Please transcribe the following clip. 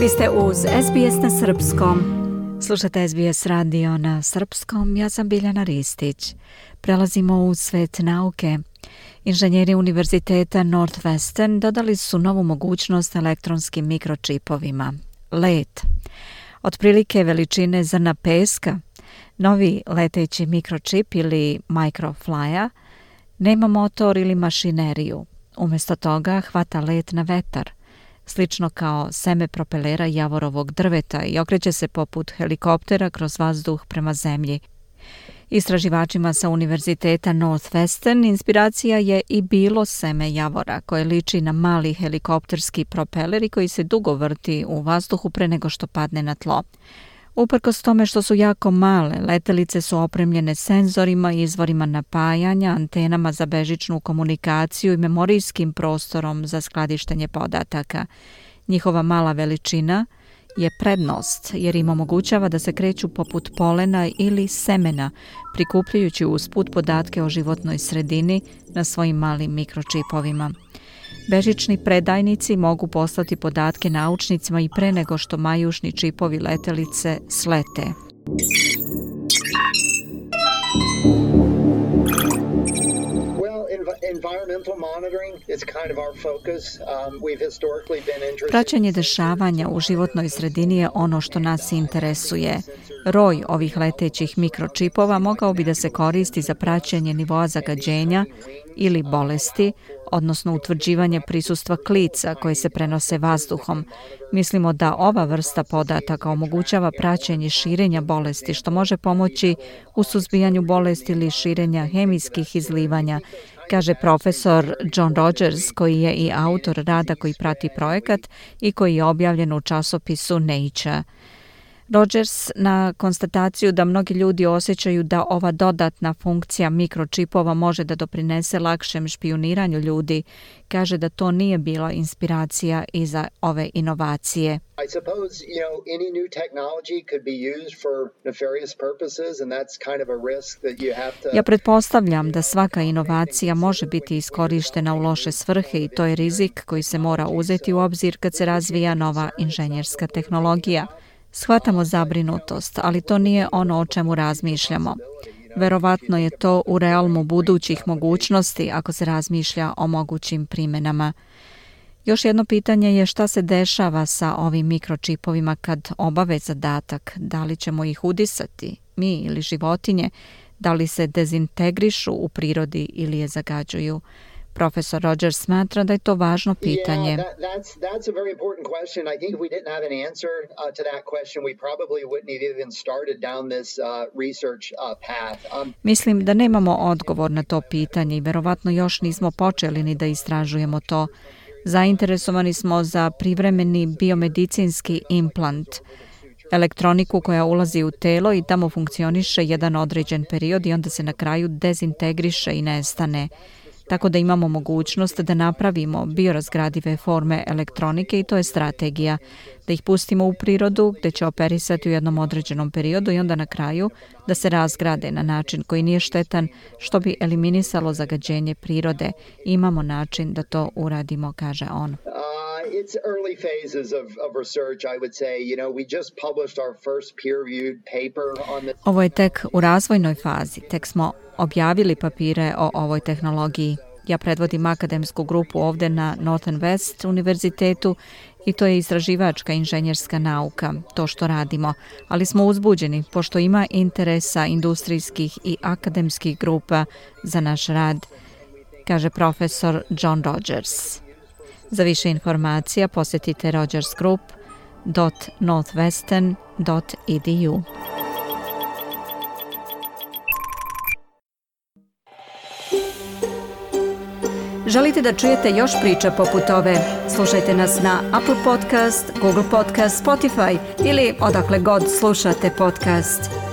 Vi ste uz SBS na Srpskom. Slušate SBS radio na Srpskom, ja sam Biljana Ristić. Prelazimo u svet nauke. Inženjeri Univerziteta Northwestern dodali su novu mogućnost elektronskim mikročipovima. LET. Otprilike veličine zrna peska, novi leteći mikročip ili microflya, nema motor ili mašineriju. Umjesto toga hvata let na vetar – slično kao seme propelera javorovog drveta i okreće se poput helikoptera kroz vazduh prema zemlji. Istraživačima sa Univerziteta Northwestern inspiracija je i bilo seme javora koje liči na mali helikopterski propeler i koji se dugo vrti u vazduhu pre nego što padne na tlo. Uprkos tome što su jako male, letelice su opremljene senzorima i izvorima napajanja, antenama za bežičnu komunikaciju i memorijskim prostorom za skladištenje podataka. Njihova mala veličina je prednost jer im omogućava da se kreću poput polena ili semena, prikupljajući usput podatke o životnoj sredini na svojim malim mikročipovima. Bežični predajnici mogu poslati podatke naučnicima i pre nego što majušni čipovi letelice slete. Praćenje dešavanja u životnoj sredini je ono što nas interesuje. Roj ovih letećih mikročipova mogao bi da se koristi za praćenje nivoa zagađenja ili bolesti, odnosno utvrđivanje prisustva klica koje se prenose vazduhom. Mislimo da ova vrsta podataka omogućava praćenje širenja bolesti, što može pomoći u suzbijanju bolesti ili širenja hemijskih izlivanja, kaže profesor John Rogers, koji je i autor rada koji prati projekat i koji je objavljen u časopisu Nature. Rogers na konstataciju da mnogi ljudi osjećaju da ova dodatna funkcija mikročipova može da doprinese lakšem špioniranju ljudi, kaže da to nije bila inspiracija i za ove inovacije. I suppose, you know, any new technology could be used for nefarious purposes and that's kind of a risk that you have to Ja pretpostavljam da svaka inovacija može biti iskorištena u loše svrhe i to je rizik koji se mora uzeti u obzir kad se razvija nova inženjerska tehnologija. Shvatamo zabrinutost, ali to nije ono o čemu razmišljamo. Verovatno je to u realmu budućih mogućnosti ako se razmišlja o mogućim primjenama. Još jedno pitanje je šta se dešava sa ovim mikročipovima kad obave zadatak, da li ćemo ih udisati, mi ili životinje, da li se dezintegrišu u prirodi ili je zagađuju. Profesor Rogers smatra da je to važno pitanje. Mislim da nemamo odgovor na to pitanje i verovatno još nismo počeli ni da istražujemo to. Zainteresovani smo za privremeni biomedicinski implant, elektroniku koja ulazi u telo i tamo funkcioniše jedan određen period i onda se na kraju dezintegriše i nestane tako da imamo mogućnost da napravimo biorazgradive forme elektronike i to je strategija, da ih pustimo u prirodu gdje će operisati u jednom određenom periodu i onda na kraju da se razgrade na način koji nije štetan što bi eliminisalo zagađenje prirode. Imamo način da to uradimo, kaže on. It's early phases of, of research, I would say. You know, we just published our first peer-reviewed paper on this. Ovo je tek u razvojnoj fazi. Tek smo objavili papire o ovoj tehnologiji. Ja predvodim akademsku grupu ovde na Northern West univerzitetu i to je istraživačka inženjerska nauka, to što radimo. Ali smo uzbuđeni, pošto ima interesa industrijskih i akademskih grupa za naš rad, kaže profesor John Rogers. Za više informacija posjetite rogersgroup.northwestern.edu. Želite da čujete još priča poput ove? Slušajte nas na Apple Podcast, Google Podcast, Spotify ili odakle god slušate podcast.